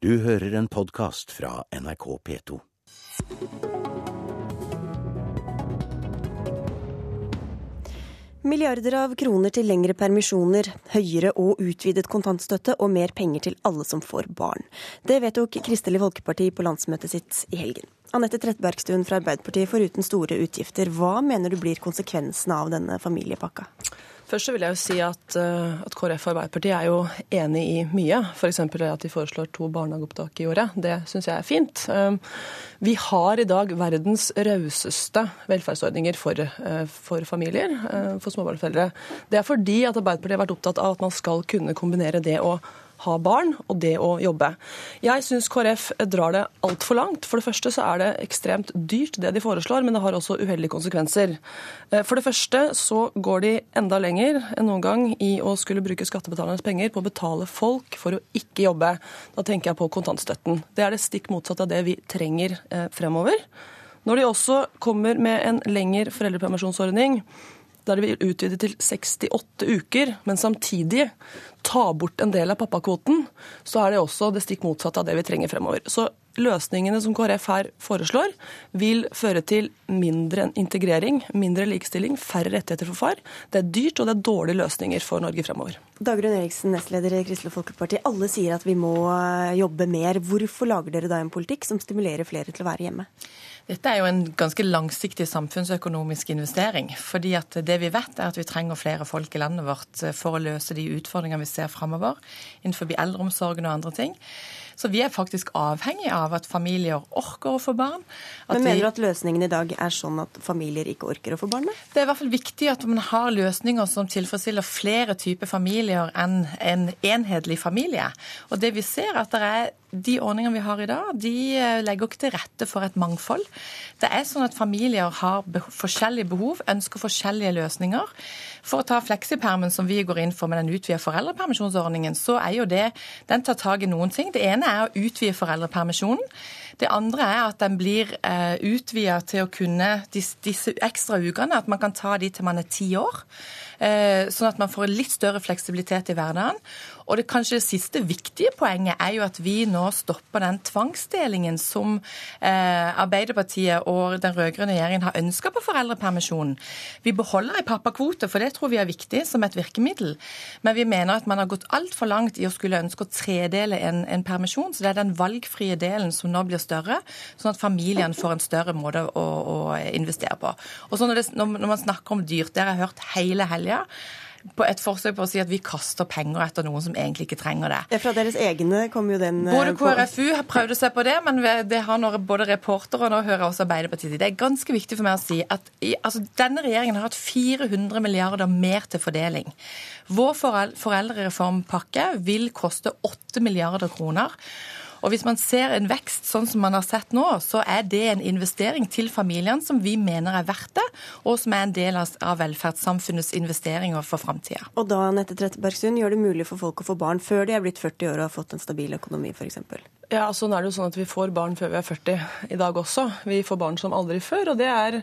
Du hører en podkast fra NRK P2. Milliarder av kroner til lengre permisjoner, høyere og utvidet kontantstøtte og mer penger til alle som får barn. Det vedtok Kristelig Folkeparti på landsmøtet sitt i helgen. Anette Trettebergstuen fra Arbeiderpartiet foruten store utgifter. Hva mener du blir konsekvensene av denne familiepakka? Først så vil jeg jo si at, eh, at KrF og Arbeiderpartiet er jo enig i mye. F.eks. at de foreslår to barnehageopptak i året. Det syns jeg er fint. Eh, vi har i dag verdens rauseste velferdsordninger for, eh, for familier, for småbarnsforeldre. Det er fordi at Arbeiderpartiet har vært opptatt av at man skal kunne kombinere det å ha barn og det å jobbe. Jeg syns KrF drar det altfor langt. For det første så er det ekstremt dyrt det de foreslår, men det har også uheldige konsekvenser. Eh, for det første så går de enda lenger enn noen gang i å skulle bruke skattebetalernes penger på å betale folk for å ikke jobbe. Da tenker jeg på kontantstøtten. Det er det stikk motsatte av det vi trenger eh, fremover. Når de også kommer med en lengre foreldrepermisjonsordning, der de vil utvide til 68 uker, men samtidig ta bort en del av pappakvoten, så er det også det stikk motsatte av det vi trenger fremover. Så løsningene som KrF her foreslår, vil føre til mindre integrering, mindre likestilling, færre rettigheter for far. Det er dyrt, og det er dårlige løsninger for Norge fremover. Dagrun Eriksen, nestleder i Kristelig Folkeparti. Alle sier at vi må jobbe mer. Hvorfor lager dere da en politikk som stimulerer flere til å være hjemme? Dette er jo en ganske langsiktig samfunnsøkonomisk investering. fordi at Det vi vet, er at vi trenger flere folk i landet vårt for å løse de utfordringene vi ser framover innenfor eldreomsorgen og andre ting. Så vi er faktisk avhengig av at familier orker å få barn. Men Mener du at løsningen i dag er sånn at familier ikke orker å få barn? Det er i hvert fall viktig at man har løsninger som tilfredsstiller flere typer familier enn en enhetlig familie. Og det vi ser er at det er de ordningene vi har i dag, de eh, legger ikke til rette for et mangfold. Det er sånn at familier har forskjellige behov, ønsker forskjellige løsninger. For å ta fleksipermen som vi går inn for med den utvida foreldrepermisjonsordningen, så er jo det Den tar tak i noen ting. Det ene er å utvide foreldrepermisjonen. Det andre er at den blir eh, utvida til å kunne disse, disse ekstra ukene, at man kan ta de til man er ti år. Eh, sånn at man får litt større fleksibilitet i hverdagen. Og det kanskje det siste viktige poenget er jo at vi nå stopper den tvangsdelingen som eh, Arbeiderpartiet og den rød-grønne regjeringen har ønska på foreldrepermisjonen. Vi beholder en pappakvote, for det tror vi er viktig som et virkemiddel. Men vi mener at man har gått altfor langt i å skulle ønske å tredele en, en permisjon. Så det er den valgfrie delen som nå blir større, sånn at familiene får en større måte å, å investere på. Og så når, det, når man snakker om dyrt, det har jeg hørt hele helga på et forsøk på å si at vi kaster penger etter noen som egentlig ikke trenger det. Ja, Fra deres egne kom jo den eh, Både KrFU har prøvd å se på det, men det har når både reportere og nå hører også Arbeiderpartiet. Det er ganske viktig for meg å si at altså, denne regjeringen har hatt 400 milliarder mer til fordeling. Vår foreldrereformpakke vil koste 8 milliarder kroner. Og hvis man ser en vekst sånn som man har sett nå, så er det en investering til familiene som vi mener er verdt det, og som er en del av velferdssamfunnets investeringer for framtida. Og da, Nette Trettebergstuen, gjør det mulig for folk å få barn før de er blitt 40 år og har fått en stabil økonomi, f.eks.? Ja, altså nå er det jo sånn at Vi får barn før vi er 40 i dag også. Vi får barn som aldri før. og det er,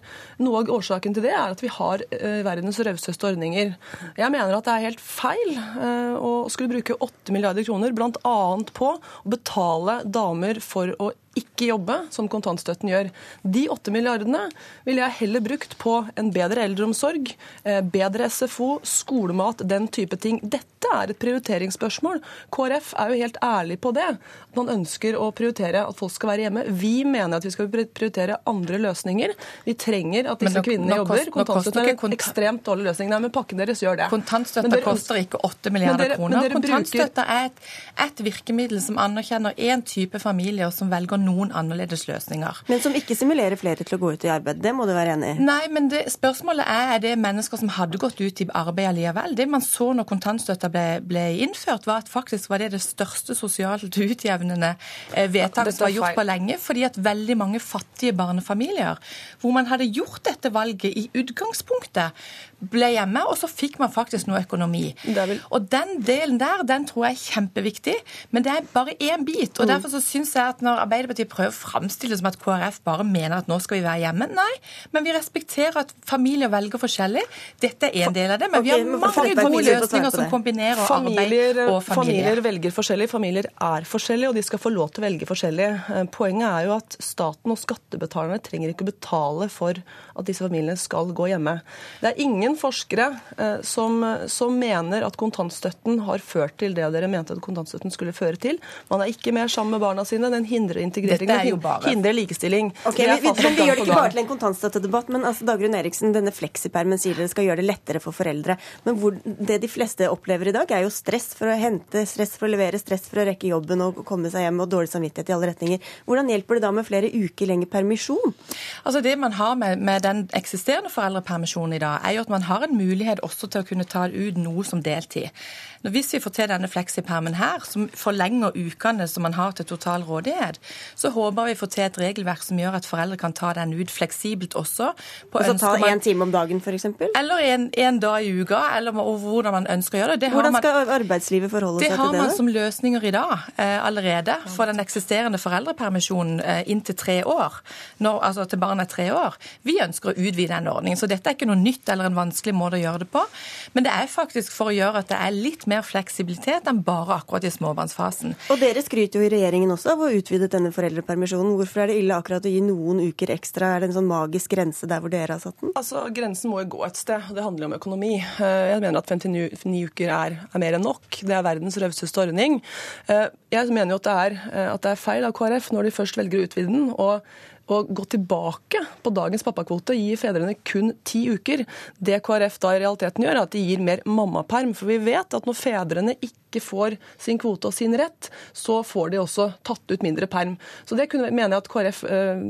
Noe av årsaken til det er at vi har uh, verdens rauseste ordninger. Jeg mener at det er helt feil uh, å skulle bruke 8 milliarder kroner bl.a. på å betale damer for å ikke jobbe, som kontantstøtten gjør. De åtte milliardene ville jeg heller brukt på en bedre eldreomsorg, eh, bedre SFO, skolemat, den type ting. Dette er et prioriteringsspørsmål. KrF er jo helt ærlig på det. At man ønsker å prioritere at folk skal være hjemme. Vi mener at vi skal prioritere andre løsninger. Vi trenger at disse kvinnene jobber. Kontantstøtten er en ekstremt dårlig løsning. Nei, men pakken deres gjør det. Kontantstøtte koster ikke 8 milliarder kroner. Kontantstøtte er et, et virkemiddel som anerkjenner én type familier som velger noen annerledes løsninger. Men som ikke simulerer flere til å gå ut i arbeid. Det må du være enig i? Nei, men det, spørsmålet er er det mennesker som hadde gått ut i arbeid allikevel. Det man så når kontantstøtta ble, ble, innført, var at faktisk var det det største sosialt utjevnende eh, vedtaket som var gjort på lenge. Fordi at veldig mange fattige barnefamilier, hvor man hadde gjort dette valget i utgangspunktet, ble hjemme, og så fikk man faktisk noe økonomi. Vil... Og den delen der, den tror jeg er kjempeviktig, men det er bare én bit. og mm. Derfor så syns jeg at når Arbeiderpartiet prøver å framstille det som at KrF bare mener at nå skal vi være hjemme. Nei, men vi respekterer at familier velger forskjellig. Dette er en del av det. Men vi har mange gode løsninger som kombinerer familier, arbeid og familie. Familier velger forskjellig, familier er forskjellige, og de skal få lov til å velge forskjellig. Eh, poenget er jo at staten og skattebetalerne trenger ikke å betale for at disse familiene skal gå hjemme. Det er ingen forskere eh, som, som mener at kontantstøtten har ført til det dere mente at kontantstøtten skulle føre til. Man er ikke mer sammen med barna sine. Den hindrer integrering, den hindrer likestilling. Okay, vi, vi, vi, gjør det ikke bare til en kontantstøttedebatt, men altså, Dagrun Eriksen, denne fleksipermen sier dere skal gjøre det lettere for foreldre. Men hvor, det de fleste opplever i dag, er jo stress for å hente, stress for å levere, stress for å rekke jobben og komme seg hjem og dårlig samvittighet i alle retninger. Hvordan hjelper det da med flere uker lenger permisjon? Altså Det man har med, med den eksisterende foreldrepermisjonen i dag, er jo at man har en mulighet også til å kunne ta ut noe som deltid. Nå, Hvis vi får til denne fleksipermen her, som forlenger ukene som man har til total rådighet, så håper vi får til et regelverk som gjør at foreldre kan ta den ut fleksibelt også. På altså ta én time om dagen, f.eks.? Eller en, en, dag i uka, eller hvordan man ønsker å gjøre det. det hvordan skal man, arbeidslivet forholde seg til det? Det har man som løsninger i dag eh, allerede for den eksisterende foreldrepermisjonen eh, inntil tre år. Når, altså til barnet er tre år. Vi ønsker å utvide den ordningen. Så dette er ikke noe nytt eller en vanskelig måte å gjøre det på. Men det er faktisk for å gjøre at det er litt mer fleksibilitet enn bare akkurat i småbarnsfasen. Og dere skryter jo i regjeringen også av å utvide denne foreldrepermisjonen. Hvorfor er det ille akkurat å gi noen uker ekstra? Er det en sånn magisk grense der hvor dere har satt den? Altså, Grensen må jo gå et sted, det handler jo om økonomi. Eh, jeg mener at 59 uker er, er mer enn nok. Det er verdens rauseste ordning. Eh, jeg mener jo at det, er, eh, at det er feil av KrF når de først velger å utvide den. og å gå tilbake på dagens pappakvote og gi fedrene kun ti uker. Det KrF da i realiteten gjør, er at de gir mer mammaperm. For vi vet at når fedrene ikke får sin kvote og sin rett, så får de også tatt ut mindre perm. Så det kunne, mener jeg at KrF, eh,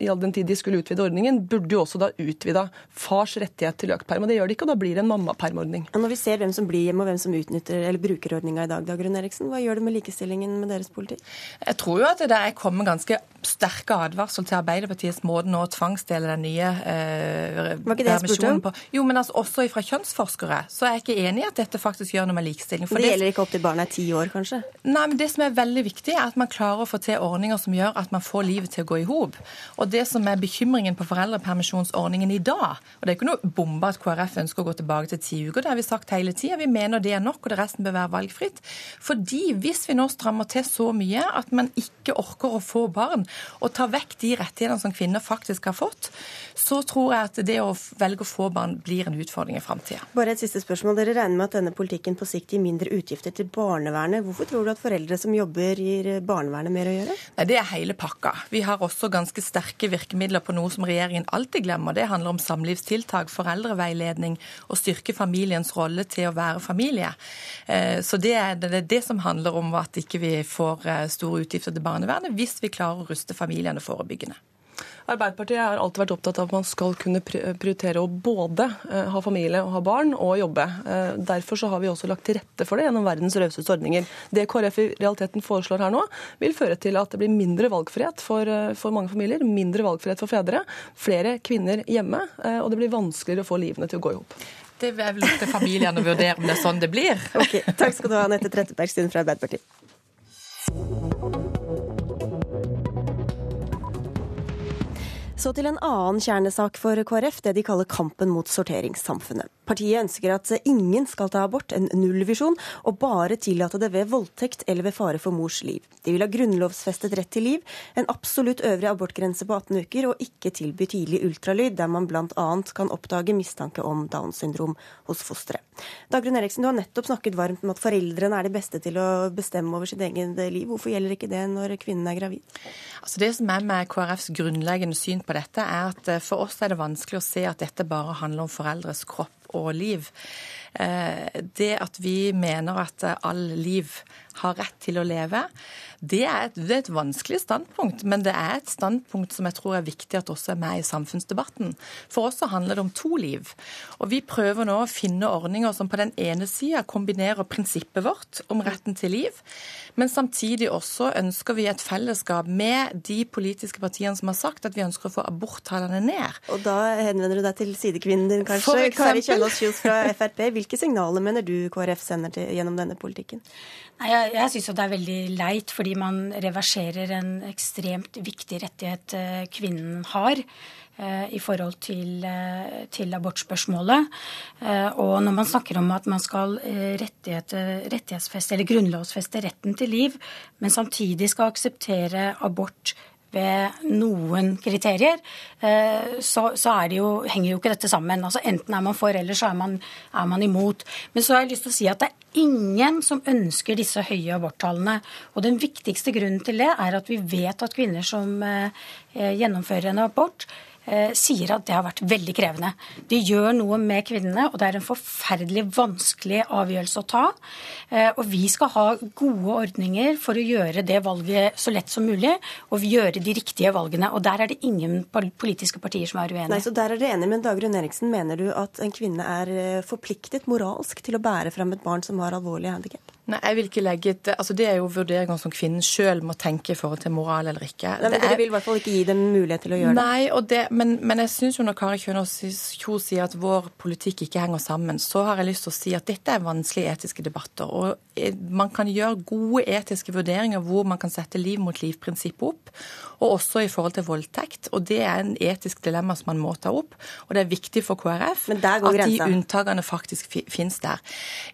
i all den tid de skulle utvide ordningen, burde jo også da utvida fars rettighet til økt perm. Og det gjør de ikke, og da blir det en mammapermordning. Når vi ser hvem som blir hjemme og hvem som utnytter eller bruker ordninga i dag, Dagrun Eriksen, hva gjør det med likestillingen med deres politikk? Jeg tror jo at det der kommer ganske sterke advarsel til Arbeiderpartiets måte å tvangsdele den nye eh, permisjonen på. Jo, men altså også fra kjønnsforskere så er jeg ikke enig i at dette faktisk gjør noe med likestilling. Det gjelder ikke opp til barna er ti år, kanskje? Nei, men Det som er veldig viktig, er at man klarer å få til ordninger som gjør at man får livet til å gå i hop. Og det som er bekymringen på foreldrepermisjonsordningen i dag, og det er ikke noe bombe at KrF ønsker å gå tilbake til ti uker, det har vi sagt hele tida. Vi mener det er nok, og det resten bør være valgfritt. Fordi hvis vi nå strammer til så mye at man ikke orker å få barn, og tar vekk de rettighetene som kvinner faktisk har fått, så tror jeg at det å velge å få barn blir en utfordring i framtida. Bare et siste spørsmål. Dere regner med at denne politikken på sikt gir mindre utgifter til barnevernet. Hvorfor tror du at foreldre som jobber, gir barnevernet mer å gjøre? Nei, Det er hele pakka. Vi har også ganske sterke virkemidler på noe som regjeringen alltid glemmer. Det handler om samlivstiltak, foreldreveiledning og styrke familiens rolle til å være familie. Eh, så det er det, det som handler om at ikke vi får eh, store utgifter til barnevernet, hvis vi klarer å ruste familiene forebyggende. Arbeiderpartiet har alltid vært opptatt av at man skal kunne prioritere å både eh, ha familie og ha barn og jobbe. Eh, derfor så har vi også lagt til rette for det gjennom verdens rauseste ordninger. Det KrF i realiteten foreslår her nå, vil føre til at det blir mindre valgfrihet for, eh, for mange familier, mindre valgfrihet for fedre, flere kvinner hjemme, og det blir vanskeligere å få livene til å gå i hop. Det er vel opp til familiene å vurdere om det er sånn det blir. Ok, Takk skal du ha, Anette Trettebergstuen fra Arbeiderpartiet. Så til en annen kjernesak for KrF, det de kaller kampen mot sorteringssamfunnet. Partiet ønsker at ingen skal ta abort, en nullvisjon, og bare tillate det ved voldtekt eller ved fare for mors liv. De vil ha grunnlovsfestet rett til liv, en absolutt øvre abortgrense på 18 uker, og ikke tilby tidlig ultralyd, der man bl.a. kan oppdage mistanke om Downs syndrom hos fosteret. Dagrun Eriksen, du har nettopp snakket varmt om at foreldrene er de beste til å bestemme over sitt eget liv. Hvorfor gjelder ikke det når kvinnen er gravid? Altså Det som er med KrFs grunnleggende syn på dette, er at eh, for oss er det vanskelig å se at dette bare handler om foreldres kropp og liv. Eh, det at vi mener at all liv har rett til å leve, det er, et, det er, et, vanskelig standpunkt, men det er et standpunkt som jeg tror er viktig at også er med i samfunnsdebatten. For oss så handler det om to liv. Og vi prøver nå å finne ordninger som på den ene sida kombinerer prinsippet vårt om retten til liv, men samtidig også ønsker vi et fellesskap med de politiske partiene som har sagt at vi ønsker å få aborttallene ned. Og da henvender du deg til sidekvinnen din, kanskje? Kari Kjønaas Kjos fra Frp. Hvilke signaler mener du KrF sender til, gjennom denne politikken? Nei, jeg jeg syns det er veldig leit, fordi man reverserer en ekstremt viktig rettighet eh, kvinnen har eh, i forhold til, eh, til abortspørsmålet. Og når man snakker om at man skal rettighetsfeste eller grunnlovsfeste retten til liv, men samtidig skal akseptere abort ved noen kriterier, eh, så, så jo, henger jo ikke dette sammen. Altså Enten er man for, eller så er man, er man imot. Men så har jeg lyst til å si at det er ingen som ønsker disse høye aborttallene. Og den viktigste grunnen til det er at vi vet at kvinner som eh, gjennomfører en abort, sier at det har vært veldig krevende. De gjør noe med kvinnene, og det er en forferdelig vanskelig avgjørelse å ta. Eh, og vi skal ha gode ordninger for å gjøre det valget så lett som mulig, og gjøre de riktige valgene. Og der er det ingen politiske partier som er uenige. Nei, så der er dere enige, men Dagrun Eriksen, mener du at en kvinne er eh, forpliktet moralsk til å bære frem et barn som har alvorlig handikap? Nei, jeg vil ikke legge et, altså Det er jo vurderinger som kvinnen sjøl må tenke i forhold til moral eller ikke. Nei, men Dere vil i hvert fall ikke gi dem mulighet til å gjøre nei, det? Nei, men, men, jeg syns jo når Kari Kjønaas Kjos sier at vår politikk ikke henger sammen, så har jeg lyst til å si at dette er vanskelige etiske debatter. Og eh, man kan gjøre gode etiske vurderinger hvor man kan sette liv mot liv-prinsippet opp, og også i forhold til voldtekt. Og det er en etisk dilemma som man må ta opp, og det er viktig for KrF at de unntakene faktisk finnes der.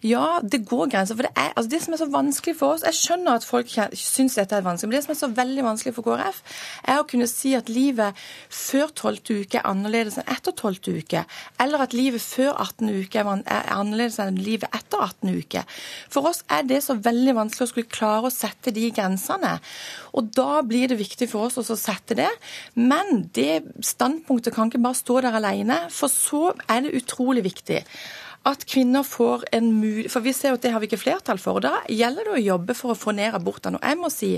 Ja, det går grenser. for det er altså Altså Det som er så vanskelig for oss Jeg skjønner at folk syns dette er vanskelig, men det som er så veldig vanskelig for KrF, er å kunne si at livet før 12. uke er annerledes enn etter 12. uke, eller at livet før 18. uke er annerledes enn livet etter 18. uke. For oss er det så veldig vanskelig å skulle klare å sette de grensene. Og da blir det viktig for oss å sette det. Men det standpunktet kan ikke bare stå der alene, for så er det utrolig viktig at kvinner får en mulighet For vi ser jo at det har vi ikke flertall for. og Da gjelder det å jobbe for å få ned abortene. Og jeg må si,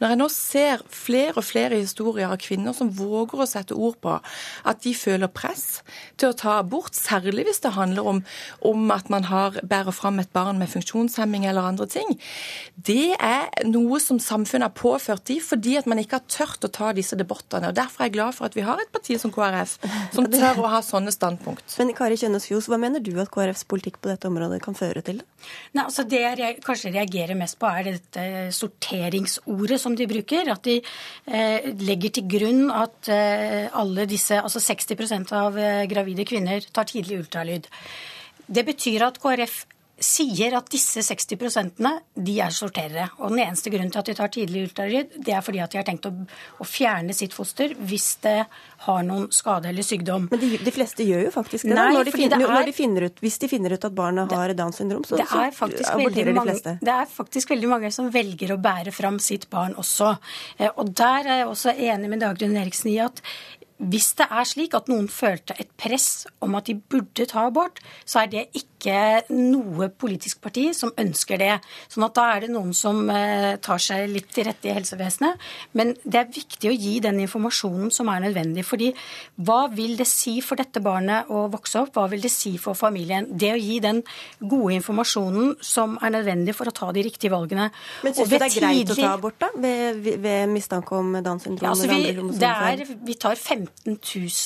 når jeg nå ser flere og flere historier av kvinner som våger å sette ord på at de føler press til å ta abort, særlig hvis det handler om, om at man har, bærer fram et barn med funksjonshemming eller andre ting, det er noe som samfunnet har påført de fordi at man ikke har tørt å ta disse debattene. og Derfor er jeg glad for at vi har et parti som KrF som tør å ha sånne standpunkt. Men Kari Kjønaas Fjos, hva mener du at KrF KrFs politikk på dette området kan føre til? Nei, altså Det jeg kanskje reagerer mest på, er dette sorteringsordet som de bruker. At de eh, legger til grunn at eh, alle disse, altså 60 av eh, gravide kvinner tar tidlig ultralyd. Det betyr at KrF sier at disse 60% de er sorterere. Og den eneste grunnen til at de tar tidlig ultralyd, det er fordi at de har tenkt å, å, fjerne sitt foster hvis det har noen skade eller sykdom. Men de, de fleste gjør jo faktisk det. Nei, når, de finner, er, når de finner ut, hvis de finner ut at barnet har Downs syndrom, så, så aborterer de fleste. Det er faktisk veldig mange som velger å bære fram sitt barn også. Eh, og der er jeg også enig med Dagrun Eriksen i at hvis det er slik at noen følte et press om at de burde ta abort, så er det ikke noe politisk parti som ønsker det. Sånn at da er det noen som eh, tar seg litt til rette i helsevesenet. Men det er viktig å gi den informasjonen som er nødvendig. fordi hva vil det si for dette barnet å vokse opp? Hva vil det si for familien? Det å gi den gode informasjonen som er nødvendig for å ta de riktige valgene. Men syns du det er greit tidlig... å ta abort, da? Ved, ved mistanke om Downs syndrom? Ja, altså vi, er, vi tar 15 15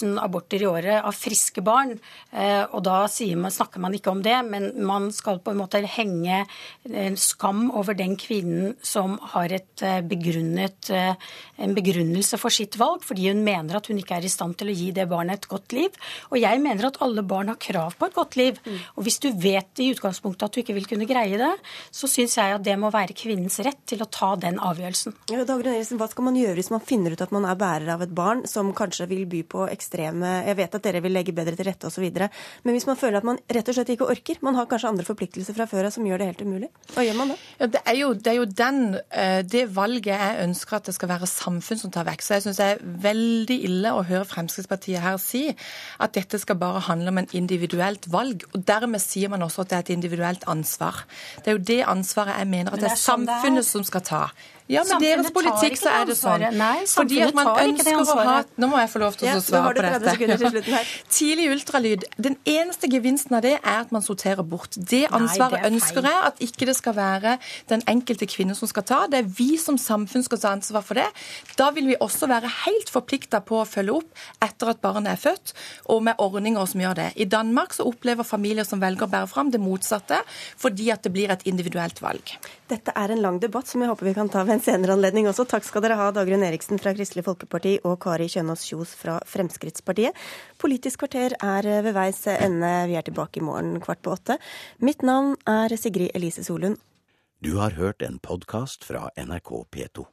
000 aborter i året av friske barn. Eh, og da man, snakker man ikke om det, men man skal på en måte henge en skam over den kvinnen som har et eh, begrunnet, eh, en begrunnelse for sitt valg, fordi hun mener at hun ikke er i stand til å gi det barnet et godt liv. Og jeg mener at alle barn har krav på et godt liv. Og hvis du vet i utgangspunktet at du ikke vil kunne greie det, så syns jeg at det må være kvinnens rett til å ta den avgjørelsen. Ja, Dagrun Eriksen, hva skal man gjøre hvis man finner ut at man er bærer av et barn som kanskje vil by på ekstreme Jeg vet at dere vil legge bedre til rette osv., men hvis man føler at man rett og slett ikke orker, man har kanskje andre forpliktelser fra før av som gjør det helt umulig, hva gjør man da? Ja, det, er jo, det, er jo, den, eh, det valget jeg ønsker at det skal være samfunn som tar vekk. Så jeg syns det er veldig ille å høre Fremskrittspartiet her si at dette skal bare handle om en individuelt valg. Og dermed sier man også at det er et individuelt ansvar. Det er jo det ansvaret jeg mener at det er, det er sånn samfunnet som skal ta. Ja, men deres politikk så er det sånn. Nei, Fordi at man ønsker å ha Nå må jeg få lov til å svare på dette. Tidlig ultralyd. Den eneste gevinsten av det er at man sorterer bort. Det ansvaret Nei, det ønsker jeg at ikke det skal være den enkelte kvinne som skal ta. Det er vi som samfunn skal ta ansvar for det. Da vil vi også være helt forplikta på å følge opp etter at barnet er født, og med ordninger som gjør det. I Danmark så opplever familier som velger å bære fram, det motsatte, fordi at det blir et individuelt valg. Dette er en lang debatt som jeg håper vi kan ta ved en senere anledning også. Takk skal dere ha, Dagrun Eriksen fra Kristelig Folkeparti og Kari Kjønaas Kjos fra Fremskrittspartiet. Politisk kvarter er ved veis ende. Vi er tilbake i morgen kvart på åtte. Mitt navn er Sigrid Elise Solund. Du har hørt en podkast fra NRK P2.